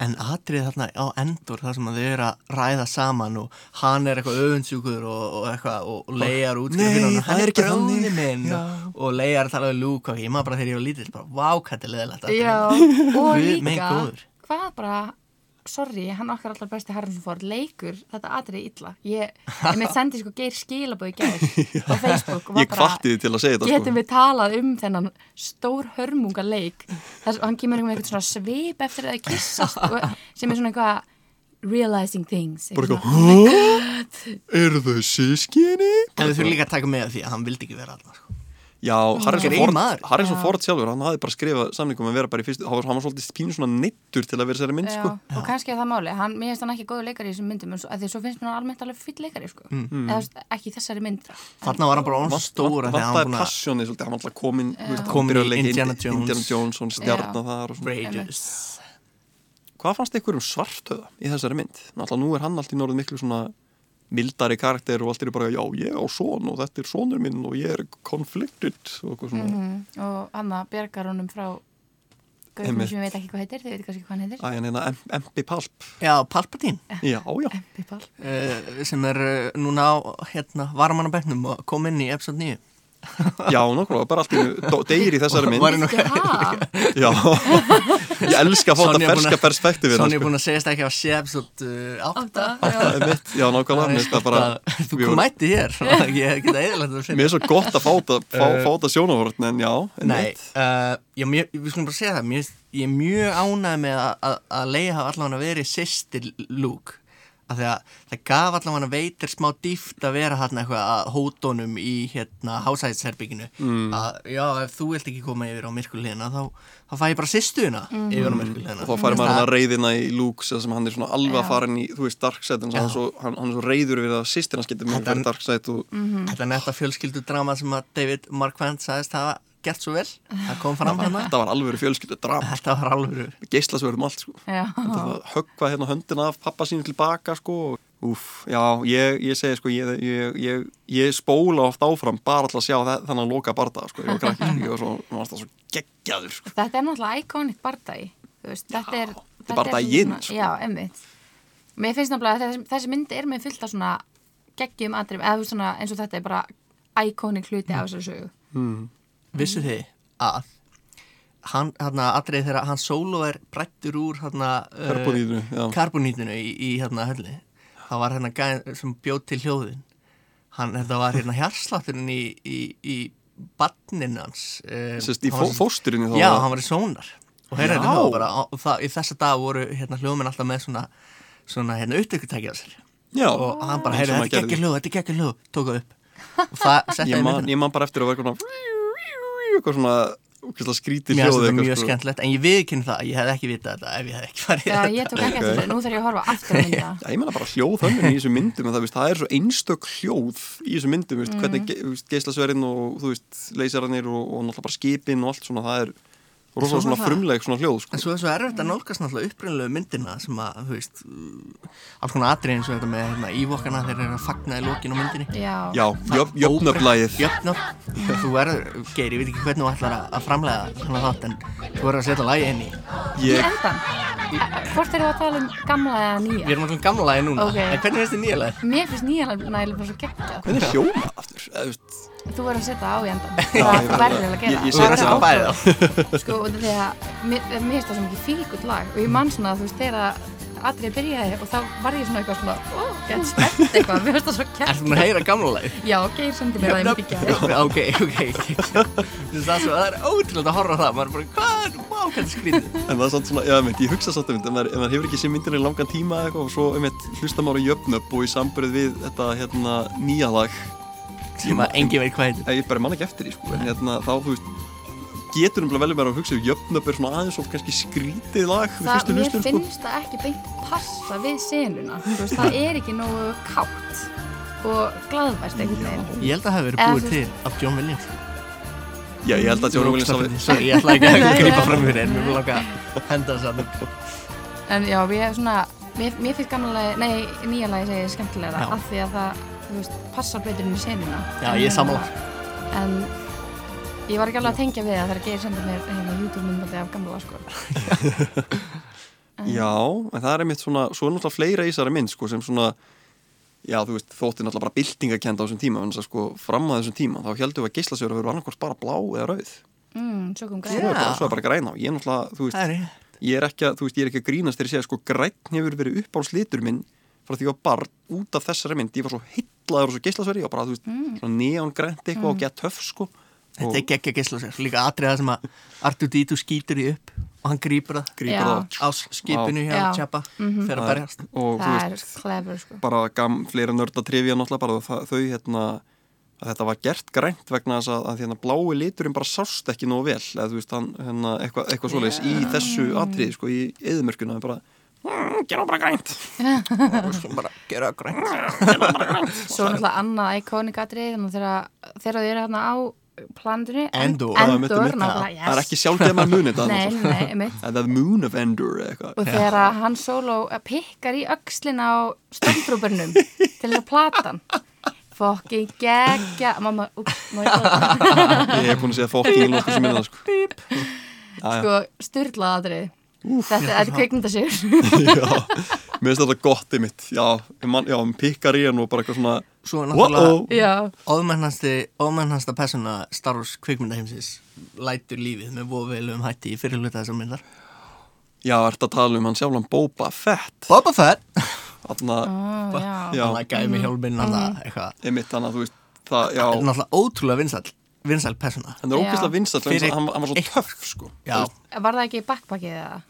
en atrið þarna á endur þar sem að þau eru að ræða saman og hann er eitthvað öfundsjúkur og, og eitthvað og, leiðar út Nei, hann, er þannig. minn Já. og, og leiðar að tala við Luke og ég maður bara þegar ég var lítill bara vá, hvað þetta er leðilegt já, og líka hvað bara sorry, hann okkar allar besti Harrison Ford leikur þetta atrið illa ég, ég með sendi sko geir skilabóð í gær á Facebook og var ég kvatti þið til að segja þetta getum sko við talað um þennan stór hörmunga leik þess að hann kemur með eitthvað svona svip eftir að það kissast og, sem er svona eitthvað realizing things bara eitthvað "Hå? eru þau sískinni? en við þurfum líka að taka með því að hann vildi ekki vera alltaf sko. Já, Harrison Ford. Harrison Já. Ford sjálfur, hann hafði bara skrifað samningum að vera bara í fyrstu, hann var, hann var svolítið pínu svona neittur til að vera sér mynd, Já, sko. og kannski er það máli, hann, mér finnst hann ekki góður leikari í þessum myndum, en að því svo finnst mér hann almennt alveg fýll leikari, sko, Mm. eða þú veist, ekki í þessari mynd þarna var hann bara svo stóra hann búin að passjónið svolítið, hann var alltaf komin, byrjaði í að Indiana Indi- Jones. Indiana Jones, svona stjarnar Já. þar og svona. Rages Hvað fannst ykkur um svartöða í þessari mynd? Náttúrulega nú er hann allt í svona mildari karakter og allt er bara, já, ég á son og þetta er sonur minn og ég er conflicted og eitthvað svona. mm og hann að bjargar honum frá Gauðum sem ég veit ekki hvað heitir, þið veit kannski hvað hann heitir. Æ, en hérna MP Palp, já, Palpatine. Já, já. Pipal uh, sem er uh, núna á hérna, varamannabæknum og kom inn í episode 9 Já, nokkulega, bara allt í deyr í þessari mynd. Já, ég elska að fá þetta er ferska perspektífið. Sonja er búin að segja ekki að sé episode uh, 8 já. Er mitt, bara Þú við kom vorum- mætti hér ég geta eðalegt að Mér er svo gott að fá þetta fá, Eh, fá þetta sjónavörn, en já, Nei, einmitt. uh, já, við skulum bara segja það ég er mjög ánægð með að, Leia hafa allavega verið af því að það gaf allavega veitir smá dýft að vera hann eitthvað að hótonum í hérna hásæðisherbygginu mm. að já, ef þú vilt ekki koma yfir á myrkuliðina þá, þá fæ ég bara sýstuðina yfir á myrkuliðina Og þá færi maður hann að reyðina í Luke sem hann er svona alveg að fara inn í, þú veist, Darkseid en hann, svo- hann, hann er svo reyður við að getur með Þetta- fyrir Darkseid og Þetta er netta fjölskyldudrama sem að David Marquand sagðist hafa gert svo vel það kom fram hann þetta var alveg fjölskyldu drama, Þetta var alveg geislasverðum allt, sko. Já. Þetta var höggva hérna höndina af pappa sínu tilbaka, sko. Úf, já, ég, ég segi, sko, ég, ég, ég, ég spóla oft áfram bara til að sjá þe- þennan loka barda, sko. Ég var krakki, sko, ég var svo, það svo geggjaður, sko. Þetta er náttúrulega iconic bardagi þú veist, þetta er þetta er bardaginn, sko. Já, emmitt Mér finnst náttúrulega að þessi, þessi myndi er með fullt af svona geggjum aðrim, eða svona eins og þetta er bara iconic hluti af þessari sögu Vissu þið að hann, hérna, atrið þegar hann solo er brættur úr hérna uh, Karbonítinu, í, í hérna hölli það var hérna gæðin sem bjóð til hljóðin. Hann, þetta var hérna hjarslátturinn í, í, í badnin hans uh, Sest, í hann var fó, fósturinu þá. Já, hann var í sónar. Og hérna þetta bara og það, í þessa dag voru hérna hljóðmenn alltaf með svona svona hérna upptökutæki á sér. Já, og hann bara, maður þetta er ekki hljóð, þetta er ekki hljóð tók það upp. Og það ég í man, myndina ég man bara eftir að vera svona eitthvað svona ógeðslega skrítið Mér finnst hljóð þetta mjög sko. skemmtilegt en ég viðkynna það, ég hef ekki vitað þetta ef ég hef ekki farið Já, þetta. ég tók ekki eftir þessu, nú þarf ég að horfa aftur að mynda Já, ég meina bara hljóðhönnun í þessu myndum en það, veist, það er svo einstök hljóð í þessu myndum veist, Mhm. hvernig ge, veist, geislasverðin og þú veist, leysararnir og, og náttúrulega bara skipin og allt svona, það er rosa Svo svona frumleg svona hljóð sko. En svo er svo erfitt að nálgast náttúrulega upprænlegu myndina sem að, þú veist, alls konar atrið eins og þetta með hérna, ívokkana þeir eru að fagna í lokin á myndinni. Já, Já, jöfn, jöfnöflægið Jöfnöfn. Þú verður, Geir, ég veit ekki hvernig þú ætlar að, að framlega svona þátt en þú verður að setja lagi inn í. í ég, endan Hvort eru að tala um gamla eða Við nýja? erum alltaf gamla lagi núna, Ok. en hvernig finnst þið nýja lagi? Mér finnst nýja nægilega er Þú verður að setja á í endan Já, Það ég verður að- að gera ég- ég að setja það. bæði á. Sko, og þegar mér mér finnst það svo mikið fíkut lag og ég man svona, þú veist, þegar atrið byrjaði og þá var ég svona eitthvað svona ó, gett spennt eitthvað, mér finnst það svo Ertu kert búin að heyra gamla lagi? Já, Geir sendi mér það í mikið gæði Ok, ok. Það er svo- það er ótrúlega að horfa á það, maður er bara, hvað, vá, hvað þetta skrítið. en það er samt svona, já, ég hugsa samt einmitt, ef maður, ef maður hefur ekki sér myndinni í langan tíma eða eitthvað, og svo einmitt, hlusta maður á jöfnöf og í sambyrð við þetta hérna, nýja lag Sem að engin veit hvað heitir. Ég bara man ekki eftir því sko, en hérna þá, þú veist, getur um vel verið að hugsa jöfnöp er svona aðeins og kannski skrítið lag við það, fyrstu mér hlustun sko. finnst það ekki beint passa við senuna. Þú veist, það er ekki nógu kátt og glaðvært einhvern veginn. Ég held að það hefði verið búið til af John Williams Já, ég held að John Williams Sorry, ég ætla ekki að nei. fram fyrir en mér vil að henda þess að en já, er mér, mér finnst gamla lagi, nei, nýja lagi segi ég skemmtilega af því að það, veist, passar betur inn í senuna Já, En ég er sammála. en ég var ekki alveg að tengja við það þegar Geir sendi mér hérna YouTube-myndbandi af gamla sko Já, en það er einmitt svona, svo er náttúrulega fleira í þessari mynd sko, sem svona, já þú veist, þótti náttúrulega bara byltingakenda á þessum tíma, en þess að sko fram að þessum tíma, þá heldum við að geislasjóra verður annarkvort bara blá eða rauð. mm, svo kom Svo græn er, bara, Já. svo er bara græna og ég er náttúrulega, þú veist, Það er ég ég er ekki að, þú veist, ég er ekki að grínast þegar ég segja sko græn hefur verið upp á slitur minn frá því að barn út af þessari mynd, ég var svo heillaður og svo geislasveri og bara, þú veist, svona neon grænt eitthvað og gett töff sko. Þetta er geggja gísla sér Líka atriða sem að Artur Dítu skýtur í upp og hann grípur það Grípur Já. það á skipinu hjá Já. Tjappa Mhm. fyrir að berjast og þú það veist, er clever sko bara gam, fleira nörda trivja náttúrulega bara það, þau hérna að þetta var gert grænt vegna þess að, að hérna, blái liturinn bara sást ekki nógu vel eða þú veist, hann, hérna, eitthvað, eitthvað svoleiðis í þessu atriði, sko, í eðumörkuna bara, mm, gera bara grænt. Og svo bara gera grænt. Svo er náttúrulega annað iconic atrið þannig að þegar, þau eru hérna á planetinu Endor. Endor, náttúrulega, yes það er ekki sjálfgefn að muni þetta Nei, náttúrulega. nei, nei, einmitt. And the moon of Endor Og þegar hann solo pikkar í öxlina á stöndrúburnum til þess að platan Fokki geggja. Mamma, úps, má ég það? Ég hef búin að segja fokking í nokkuð sem minna sko. Sko, styrlað atrið Þetta er kveikmyndasigur já, mér finnst þetta gott í mitt já, man, já, hann pikkar í hann og bara eitthvað svona Svo er náttúrulega óðmennasta persóna Star Wars kvikmyndaheimsins lætur lífið með vofiðlegum hætti í fyrirluta þessar myndar. Já, ert að tala um hann sjálfan Boba Fett? Boba Fett. Já, hann að gæði mig hjálminn hann að eitthvað. Það, er náttúrulega ótrúlega vinsæl vinsæl persóna. Hann er Já. ógeðslega Fyrir hann, hann var svo töff sko. Já, Var það ekki backpackið eða?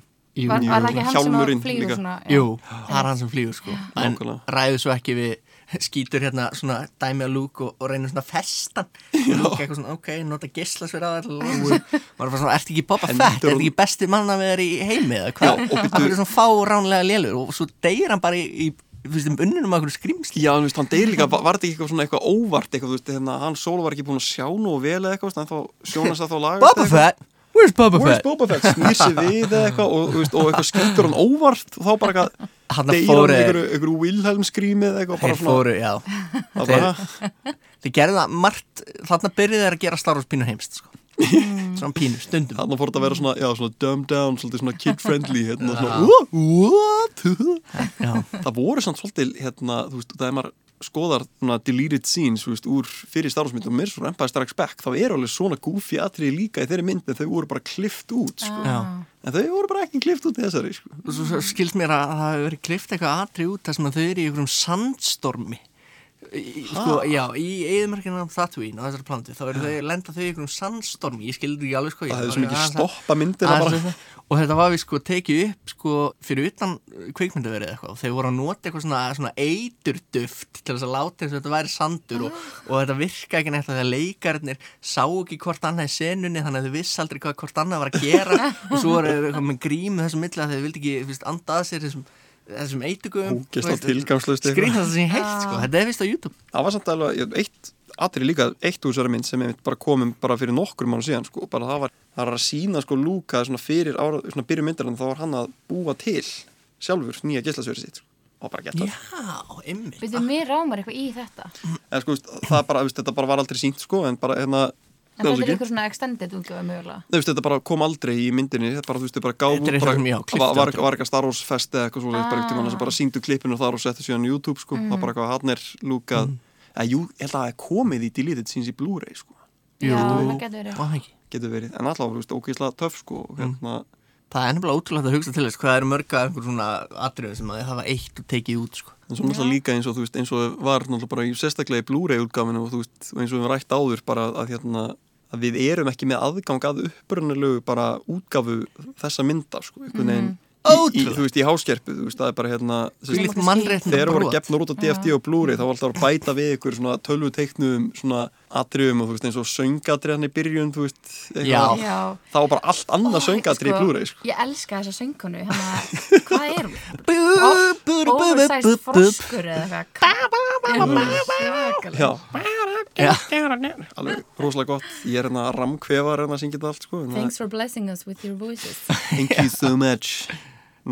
jú, Var, var það ekki hann sem að flýgur svona? já. jú, það er hann sem flýgur sko. En Nákvæmlega. ræður svo ekki við skýtur hérna svona dæmi að lúk og, og reynir svona festan. Svona, ok, nota þetta maður er bara svona, ertu ekki Boba Fett? Hún- ekki besti mann að vera í heimi eða Já, hvað, það byrju- er svona fáránlega lélur? Og svo deyr hann bara í, í um unnunum að okkur skrýmsli já, veist, hann deyr líka, var var þetta ekki eitthvað eitthvað óvart eitthvað, þú veist, hérna, hann solo var ekki búin að sjá nú vel eða eitthvað, að þá sjónast það þá lagast Boba. Fett, where's Boba Where's Fett? Boba Fett, snýr sér við eitthvað og, veist, og eitthvað skýtur hann óvart og þá bara eitthvað Þarna deyr fóru hann þeir- einhverju, einhverju Wilhelm skrýmið eitthvað þeir fóru, já. Þeir gerðu það margt, þarna byrjuðu þeir að gera Star Wars pínu heimst sko. Svona pínu, stundum Þannig fór þetta að vera svona, já, svona dumbed down, svona kid-friendly, hérna, svona, "What? what? já, það voru samt svolítið, hérna, þú veist, það er maður skoðar svona deleted scenes, veist, úr fyrir starfsmyndum, mér svo Empire Strikes Back, þá er alveg svona goofy atriði líka í þeirri mynd, en þau voru bara klift út, sko. En þau voru bara ekki klift út í þessari, sko. skilst mér að það hefur verið klift eitthvað atri út þar sem að þau eru í einhverjum sandstormi í, sko, já, í eðumörkina Tatooine á þessari planti, þá eru þau, lenda þau í einhverjum sandstormi, ég skildi ekki alveg sko ég Það hefði var svo mikið að- stoppa að- og þetta var við sko tekið upp sko fyrir utan kvikmyndaverið eitthvað og þeir voru að nota eitthvað svona, svona eiturduft til þess að láta eins og þetta væri sandur og, og þetta virka ekki neitt að þegar leikarinnir sá ekki hvort annað í senunni þannig að þau viss aldrei hvað hvort annað var að gera. Og svo þeir eitthvað með grímu þessum milli að þeir vildi ekki fyrst, að þessum, eitugum skrýn það sem heilt sko, þetta er vist á YouTube. Það var samt alveg, ég- eitt atrið líka, eitt úr þessari mynd sem einmitt bara komum bara fyrir nokkur mánu síðan, sko, bara það var, það var að sína, sko, Lúka svona fyrir ára, svona byrju myndar en þá var hann að búa til sjálfur nýja gíslasverið sitt, sko, og bara geta Já, ymmið mér rámar eitthvað í þetta. En sko, það bara, þetta bara var aldrei sínt, sko, en bara, hérna En það var þetta er eitthvað svona extended útgöfa mögulega Nei, þetta bara kom aldrei í myndinni þetta bara, þú veist, þau bara gáðu Þetta er bara, eitthvað sem, já, klipptu var, var, var eitthvað Star Wars fest eða eitthvað svo ah. bara, Ah. ah. bara síndu klippinu þar og settu síðan á YouTube sko. það var bara eitthvað hann er lúkað Mm. eða jú, ég held að það er komið í deleted scenes í Blu-ray sko. Já, það getur verið Var það getur verið, en allavega, þú veist, ógeðslega töff sko, og hérna, Það er nefnilega ótrúlega að hugsa til þess hvað eru mörg af einhver svona atriðu sem að þið hafa eitt og tekið út sko. en svo náttúrulega líka eins og þú veist, eins og var náttúrulega bara í sérstaklega í Blu-ray útgáfinu og þú veist, eins og við höfum rætt áður bara að hérna, að við erum ekki með aðgang að upprunalegu bara útgáfu þessa mynda, sko, einhvern veginn. Í, ótrúlega. þú veist, í háskerpu, þú veist, það er bara hérna þegar voru gefnur út á DFD og Blu-ray þá var alltaf að bæta við ykkur svona tölvu teiknum svona atriðum og þú veist eins og söngatriðan í byrjun þú veist, eitthvað. Já. Já. það var bara allt annað söngatrið í Blu-ray sko. Ég elska þessa söngkonu, hann að, hvað er hún? Oversized froskur eða eitthvað. Já, alveg rosalega gott ég er hérna að ramkvefa hérna að syngja þetta allt sko. Thanks for blessing us with your voices. thank you so much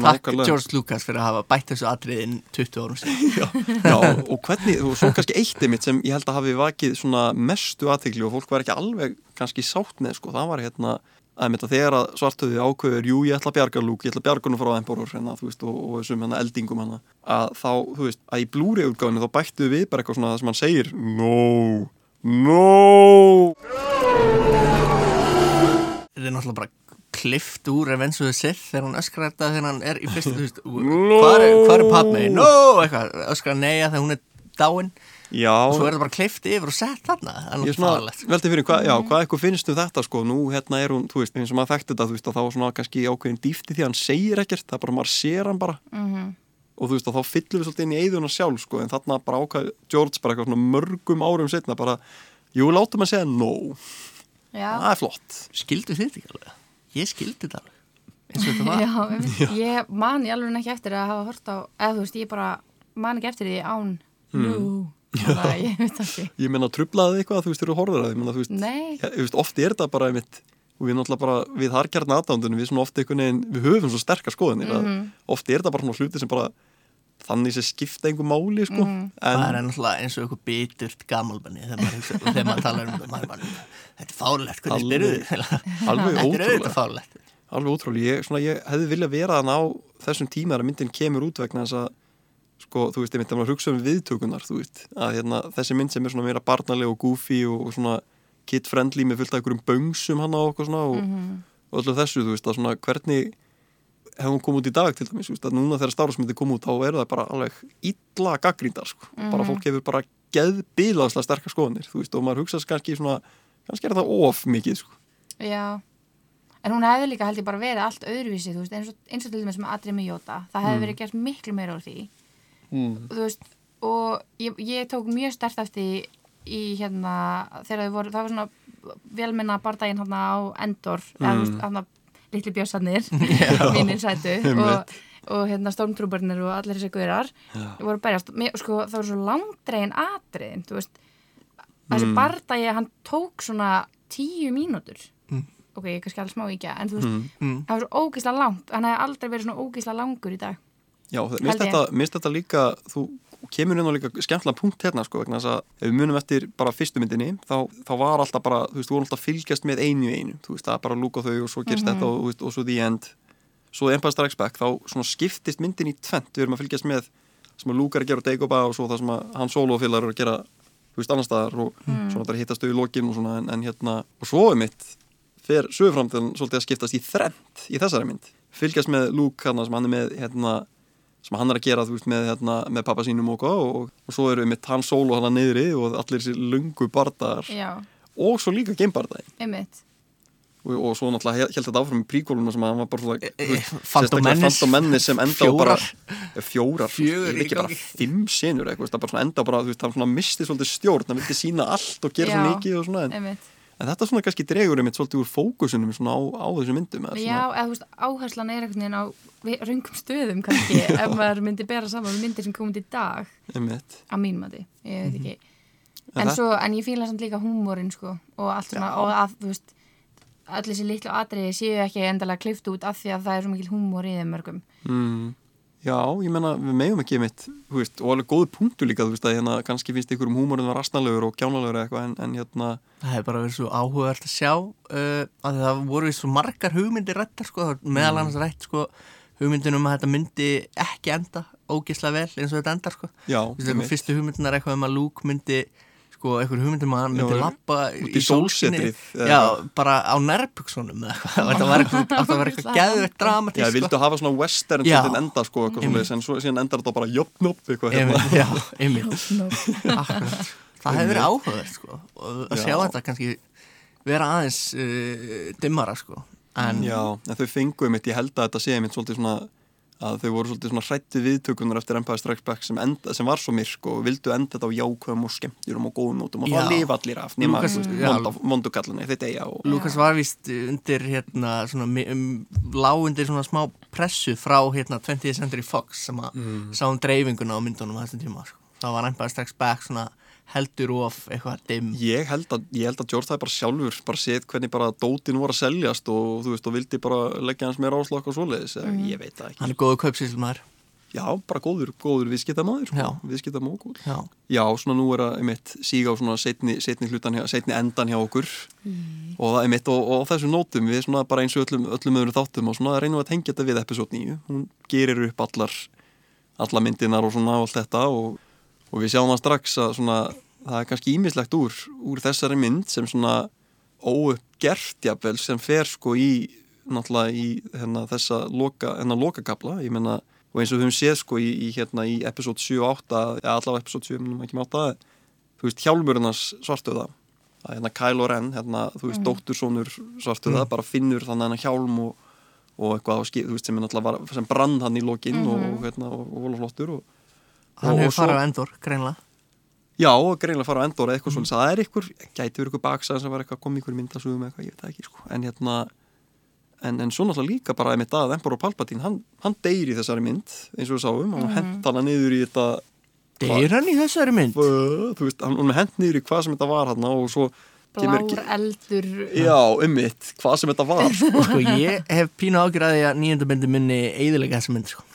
Takk. George Lucas fyrir að hafa bætt þessu atriðin 20 árum síðan. Já, og hvernig, og svo kannski eitt mitt sem ég held að hafi vakið svona mestu aðtegli og fólk var ekki alveg kannski sátt með, sko, það var hérna að að þegar að svartöðu ákveður jú, ég ætla að bjarga lúk, ég ætla að bjarga hún frá Emperor hérna, þú veist, og, og þessum hérna eldingum hérna, að þá, þú veist, að í blúri útgáðinu þá bættu við bara eitthvað svona það sem hann segir No, no. Þetta er náttúrulega bara klift úr Revenge of the Sith þegar hann öskrar þetta þegar hann er í fyrst þú veist, hvað er, hvað er pappi? No, eitthvað, öskrar neja þegar hún er dáin. Já, og svo er þetta bara klift yfir og sett þarna. Það er ég er svona veldi fyrir, hvað, já, hvað eitthvað finnst um þetta sko, nú hérna er hún, þú veist, eins og maður þekkti þetta, þú veist, þá var svona kannski ákveðin dýfti því að hann segir ekkert, það er bara maður sér hann bara. Og þú veist, og þá fyllum við svolítið inn í eigðuna sjálf, sko, en þarna bara ákvað George bara eitthvað svona mörgum árum setna bara, jú, látum að segja no. Já, það er flott. Skildu þið þetta ekki alveg? Ég skildi þetta alveg eins og þetta var já, einmitt. ég man ég alveg ekki eftir að hafa hort á, eða þú veist, ég bara man ekki eftir því án nú, þannig að ég veit ekki. ég meina, trublaði eitthvað, þú veist, þú horfður að því menna, þú veist, Nei. ja, þú veist, oft er þetta bara einmitt, og við náttúrulega bara, við harkjarni aðdándunum, við svona oft einhvern veginn, við höfum svo sterkar skoðinir, mm Mhm. oft er þetta bara svona hluti sem bara þannig sem skipta einhver máli, sko. Mhm. Það er en, náttúrulega eins og eitthvað biturt gamalbenni þegar maður, hugsa- þegar maður talar um þetta. Þetta er fárlegt, hvernig spyrðu þið? alveg Þetta er auðvitað fárlegt alveg ótrúlega, ég, svona, ég hefði viljað vera þann á þessum tíma þegar myndin kemur út vegna þess að sko, þú veist, ég myndi að maður hugsa um viðtökunar þú veist, að hérna, þessi mynd sem er svona meira barnaleg og goofy og, og svona kid-friendly með fullt af einhverjum böngsum hann á okkur svona og, og öllu þessu, þú veist, að svona hvernig hefur hún komið út í dag til dæmis, veist, núna þegar Star Wars myndi koma út, þá eru það bara alveg illa gaggríndar, sko, bara fólk hefur bara geðbilaðslega sterkar skoðanir, þú veist, og maður hugsa kannski svona, kannski er það of mikið, sko. Já, en hún hefði líka held ég bara verið allt öðruvísi, veist, eins og, eins og til dæmis með Adri með Jóta, það hefði verið gert miklu meira úr því, Mm. veist, og ég, ég tók mjög stert eftir í hérna, þegar þau voru, það var svona velmenna bardaginn hérna á Endor, eða litli bjössarnir, vinnir sætu og, og hérna stormtrúburnir og allir þessi guðrar voru berjast, sko, það voru svo langdregin atriðin, þú veist. Þessi bardagi, hann tók svona tíu mínútur. Ok, ég kannski alveg smá ekki, en þú veist Mm. það var svo ógísla langt, hann hefði aldrei verið svona ógísla langur í dag. Já, mér finnst þetta líka, þú kemur inn á líka skemmtilega punkt hérna, sko, vegna þess að ef við munum eftir bara fyrstu myndinni, þá, þá var alltaf bara, þú veist, þú voru alltaf fylgjast með einu einu, þú veist, það bara lúka þau og svo gerst þetta og, veist, og svo the end. Svo Empire Strikes Back, þá svona skiptist myndin í tvent, við erum að fylgjast með sem að gera á Dagobah og svo það sem að hann solo og félagar eru að gera, þú veist, annar staðar og svona þetta hittast þau í lokin og svona, en, en hérna, og svo er mitt, fer söguframtíðan svolítið að skiptast í þrend í þessari mynd. Fylgjast með Luke hérna sem hann er með hérna, sem hann er að gera veist með, hérna, með pappa sínum og, og, og, og svo eru við hann solo hann niðri og allir þessi lungu bardar já, og svo líka geimbardagi einmitt. Og, og svo náttúrulega held þetta áfram í príkóluna sem að hann var bara svona Menace. Phantom Menace. Sem enda á bara Fjórar. eh, fjórar, ekki bara fimm sinur eitthvað, það bara enda á bara, þú veist, hann svona misti svolítið stjórn, hann vildi sína allt og gera svo mikið og svona en, en þetta svona kannski dregur einmitt svolítið úr fókusunum svona á, á þessu myndum eða Já, svona, eða þú veist, áherslan er einhvern veginn á röngum stöðum kannski ef maður myndi bera saman við myndir sem komið í dag einmitt. á mínum mati, ég veit ekki. En en, það- svo, en ég fíla samt líka húmórin sko, og allt svona, og að, þú veist öll þessi litlu atriði séu ekki endalega klift út af því að það er svo mikil húmór í þeim mörgum. Mm. Já, ég menna, við megum ekki mitt, þú veist, og alveg góðu punktu líka, þú veist, að hérna kannski finnst ykkur um húmórin var rastnalegur og kjánalegur eða eitthvað, en, en hérna, Það hefur bara verið svo áhugavert að sjá uh, að það voru svo margar hugmyndir rættar sko, það meðal annars rætt sko, hugmyndin um að þetta myndi ekki enda ógislega vel eins og þetta endar sko. já, Þú veist, eitthvað fyrstu hugmyndinar eitthvað um að Luke myndi sko, eitthvað hugmyndum að hann myndi lappa í sólsetrið, eða Já, bara á nærbuksunum eða eitthvað, þetta var eitthvað, eitthvað geðveitt Já, dramatísk vildu sko. hafa svona western Já. svolítið enda, sko, en svo síðan endar þetta bara eitthvað, hérna. Já, einmitt. Það hefur verið áhugavert sko, og að sjá Já. þetta kannski vera aðeins uh, dimmara sko. en Já, en þau fengu mitt, ég held að þetta sé mitt svolítið svona, að þau voru svolítið svona hrættu viðtökunar eftir Empire Strikes Back sem, enda, sem var svo myrk og vildu enda þetta á jákvæðum og skemmturum og góðum nótum og það lifa allir af nema vondukallina þetta eiga og Lukas var vist undir hérna um, lá undir svona smá pressu frá hérna 20th Century Fox sem að sá um dreifinguna á myndunum á þessum tíma sko. það var ennbæða strax back svona heldur of eitthvað dim ég held að, ég held að George það bara sjálfur bara séð hvernig bara dótin voru að seljast og þú veist og vildi bara leggja hans meira áslokk og svoleiðis, mm. ég veit það ekki. Hann er góðu kaupsýslumæður já, bara góður, góður viðskiptamaður Já. sko. viðskiptamókul já, Já, svona nú er að einmitt síga á svona setni, setni hlutan hjá, setni endan hjá okkur. Og það einmitt og, og á þessum nótum við svona bara eins og öllum, öllum öðrum þáttum og svona reynum að tengja þetta við episode 9 hún gerir upp allar alla myndinar og svona og allt þetta og, og við sjáum það strax að svona það er kannski ímislegt úr, úr þessari mynd sem svona óuppgert jafnvel sem fer sko í náttúrulega í hérna, þessa loka, hérna lokakabla, ég menna og eins og við höfum séð sko í, í hérna í episode 7 og 8, eða allavega episode 7 minnum ekki 8, þú veist hjálmurinnars svartuða, að hérna Kylo Ren hérna, þú veist, dóttursónur svartuða, bara finnur þannig hennar hjálm og, og eitthvað á skip, þú veist, sem er sem brann hann í lokinn og, og hérna, og, og vola flottur og, hann og- og hefur svo- farið á endur, greinlega Já, og greinlega fara á endur eða eitthvað mm. það er eitthvað, gæti verið eitthvað baksaðan sem var eitthvað komið ykkur myndasugum eitthvað, ég veit það ekki sko. en hérna, en, en svo náttúrulega líka bara einmitt að Emperor Palpatine, hann, hann deyr í þessari mynd, eins og við sáum hann mm. hent hana niður í þetta deyr hann í þessari mynd uh, þú veist, hann, hann hent niður í hvað sem þetta var hann og svo kemur blár eldur Já, ummitt, hvað sem þetta var sko. sko ég hef pínu ágjörði að nýjönda myndi minni eiðilega þessa mynd sko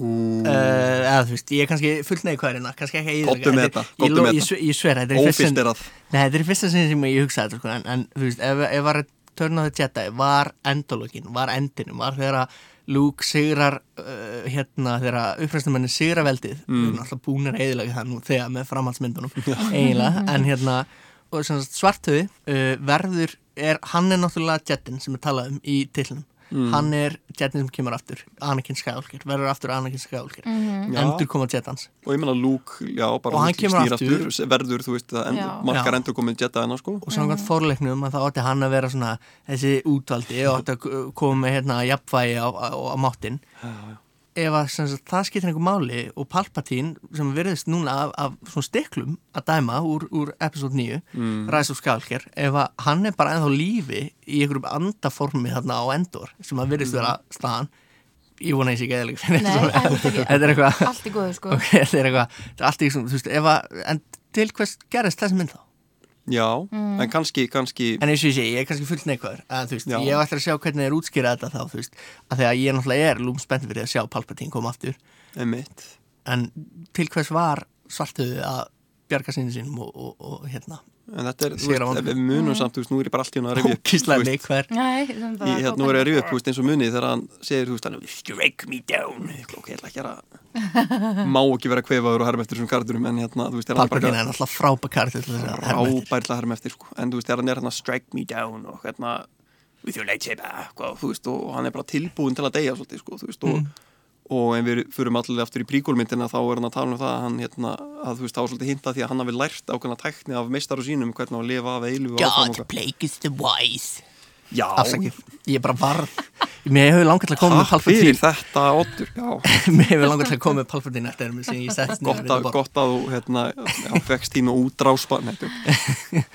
Ú, Uh, eða þú veist, ég er kannski fullt neikvæðina kannski ekki Komdu með þetta, ég, þetta. ég, ég sver, þetta er í fyrsta Nei, þetta er í fyrsta sinni sem ég hugsaði þetta sko, en, en þú veist, ef, ef var Turn of the Jedi var endalókin, var endinum var þegar að Luke sigrar uh, hérna, þegar uppræstumenni sigra veldið, mm. við erum alltaf búinir að eðilega það nú þegar með framhaldsmyndunum eiginlega, en hérna og sem sagt, svartöði uh, verður er, hann er náttúrulega Jedin sem er talað um í tillunum hann er Jedin sem kemur aftur. Anakin Skywalker, verður aftur Anakin Skywalker. Já. endur koma Jedans Og ég meina Luke, já, bara hann kemur snýr aftur. verður, þú veist, end, Já. markar Já. endur komið Jedi hana sko. Og samkvæmt fórleiknum að það átti hann að vera svona þessi útvaldi og átti að koma með hérna jafnvægi á, á, á máttinn ef að sem sagt, það skiptir einhver máli og Palpatine sem virðist núna af, af svona stiklum að dæma úr, úr episode 9 mm. Rise of Skywalker ef að hann er bara ennþá lífi í einhverjum andaformi þarna á Endor sem að virðist vera staðan ég vona sé ekki eðalega Nei, heldur ekki. þetta er eitthvað allt í góðu sko ok, þetta er eitthvað, þetta er allt í þú veist, ef að en til hvers gerist þessi mynd þá? Já, en kannski, kannski En eins og ég sé, ég er kannski fullt neikvæður að þú veist, ég eftir að sjá hvernig þeir útskýra þetta þá, veist, að þegar ég náttúrulega er lúm spennt fyrir að sjá Palpatine koma aftur. Einmitt. en til hvers var svartuði að bjarga sinni sínum og, og, og hérna En þetta er, þú veist, við munum samt, þú veist, nú er ég bara allt í hún að rifja upp, þú ókíslega veist, neikvæður. Nei, sem bara Í, hérna, nú er ég að rifja upp, þú veist, eins og munið þegar hann segir, þú veist, hann strike me down. Ok, ég ætla ekki að má ekki vera kvefaður og herm eftir þessum kardurum en hérna, þú veist, er hann Palpatine er kartur til þess að herma eftir ábærlega herm eftir, sko. En þú veist, hann er hérna strike me down og hérna with your lightsaber, þú veist, og hann er bara tilbúin til að deyja svolítið, sko, þú veist, og Mm. Og ef við fyrum allir aftur í príkólmyndina þá er hann að tala um það að hann, hérna, að þú veist, þá er svolítið hinta því að hann hafi lært ákveðna tækni af meistaru sínum hvernig að lifa af eilu God plagues the wise Já, Afsakið, ég er bara varð. Mér hefur langar til að koma með Takk fyrir þetta, Otur Já, Mér hefur langar til að koma með Palpatine eftir þeim sem ég sett gott að, gott að þú hérna, þín og útráspa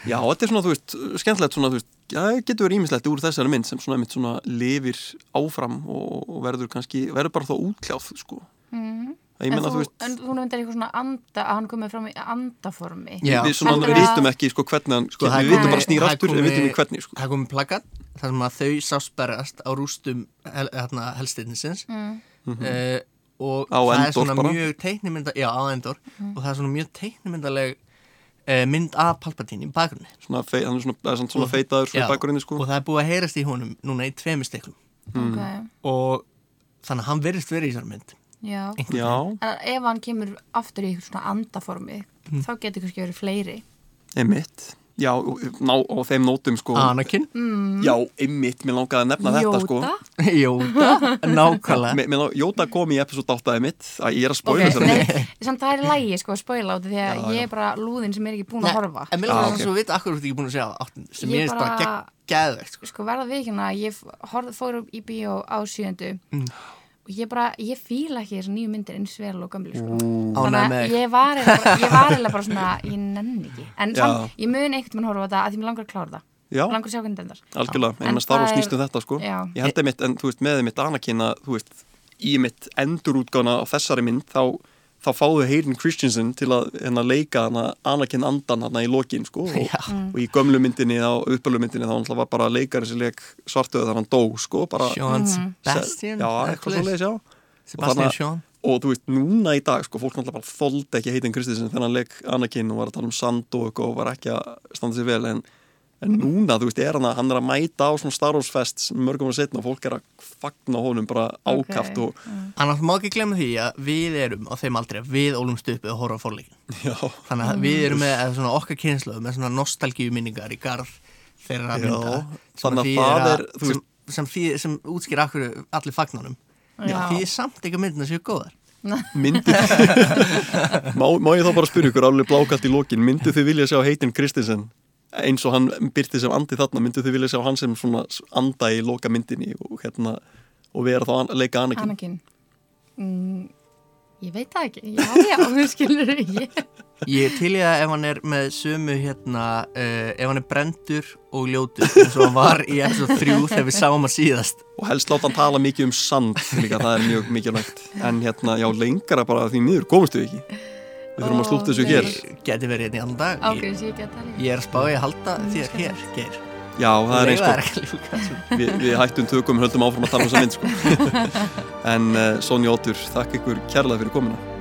Já, þetta er svona, þú veist, skemmtilegt svona, þú veist, já, getur verið ímislegt úr þessari mynd sem svona, einmitt svona lifir áfram og, verður kannski, verður bara þá útkljáð, sko. Ég En þú, þú veist, en þú nefndir eitthvað svona anda að hann komið fram í andaformi. Já. við svona Heldurðu við að- vitum ekki, sko, hvernig hann, Sko, við vitum bara snýr það er aftur, en við vitum ekki hvernig, sko. Það komið plakat þar sem að þau sásperrast á rústum hel, hérna, helstinsins mm. uh, og Á það er svona bara? mjög teiknimynda já á Endor. Og það er svona mjög teiknimyndaleg uh, mynd af Palpatine í bakgrunni. Svona, fei, hann er svona, er svona feitaður svona Já, sko. og það er búið að heyrast í honum núna í tveimur stiklum. Okay. og þannig að hann verðist verið í þessar mynd Já. Já, En ef hann kemur aftur í eitthvað svona andaformi Mm. þá getur kannski verið fleiri. Einmitt. Já, og, ná, og þeim nótum, sko. Anakin, Já, einmitt, mér langaði að nefna þetta, sko. Jóta? Jóta nákvæmlega. Mér- mér lang- Jóta kom í episode 8 einmitt. Að ég er að spóila Ok, þessari mynd. nei, samt það er lægi sko að spoila áttu því að Já, ég er bara lúðin sem er ekki búin að horfa. en mér ok. þess að vita akkur þú ert ekki búin að segja áttin. Sem Ég er bara bara- gegn- geðveikt sko. sko verða við ekki hérna ég horf, fór upp í bíó á sjöndu Mm. Og ég bara, ég fíla ekki þessar nýju myndir eins vel og gömlu sko. Ánægð þannig að ég var eiginlega bara, ég var eiginlega bara svona ég nenni ekki, en samt, ég mun einhvern veginn horfa á þetta að því mér langar að klára það. Já, algjörlega, En en að Star Wars það er- snýst um þetta sko. Já. Ég held einmitt, en þú veist, með einmitt Anakin að, þú veist, í mitt endurútgána á þessari mynd, þá þá fáðu Hayden Christensen til að hérna, leika hana, Anakin andan hana í lokin sko, og, Já. og í gömlu myndinni á uppölu myndinni þá náttúrulega var bara leikarinn sem leik svartöðu þannig hann dó sko, bara Sean Mhm. Sebastian já, já Sebastian Og Sean og þú veist, núna í dag, sko, fólk náttúrulega bara þóldi ekki Hayden Christensen hann leik Anakin og var að tala um sand og og var ekki að standa sér vel en, en núna, þú veist, er hann að hann er að mæta á svona Star Wars fest mörgum ára setna og fólk er að fagna honum bara ákaft og Annars má ekki glemma því að við erum á þeim aldrei að við ólumst upp eða horfa á forleikin já, Þannig að við erum með eða svona okkar kynslu með svona nostalgíu minningar í garð þeirra Já, mynda sem þannig að það að- er, þú sem, sem, þýðir- sem útskýr akkur allir fagnanum Já. því samt ekki að myndina séu góðar. Myndið má, má ég þá bara spyrja ykkur alveg blákalt í lokin, myndu þið vilja sjá Hayden Christensen eins og hann byrti sem andi þarna, myndu þið vilja sjá hann sem svona anda í loka myndinni og hérna og vera þá að leika Anakin? Anakin. Mm, ég veit það ekki, já, já, þú skilur ég Ég til í það ef hann er með sömu hérna, uh, ef hann er brendur og ljótur eins og hann var í episode 3 þegar við sáum hann síðast. Og helst láta hann tala mikið um sand líka, það er mjög mikilvægt. En hérna, já, lengra bara því miður komumstu við ekki við þurfum að slúta þessu nei. hér Geti verið hérna í annan dag ágreins ég get það líka ég er að spá ég að halda þér hér Geir. já, það er eins ljúka þessu. við, við hættum tökum, höldum áfram að tala um þessa mynd sko. en uh, Sonja Óttur, þakk ykkur kærlega fyrir komina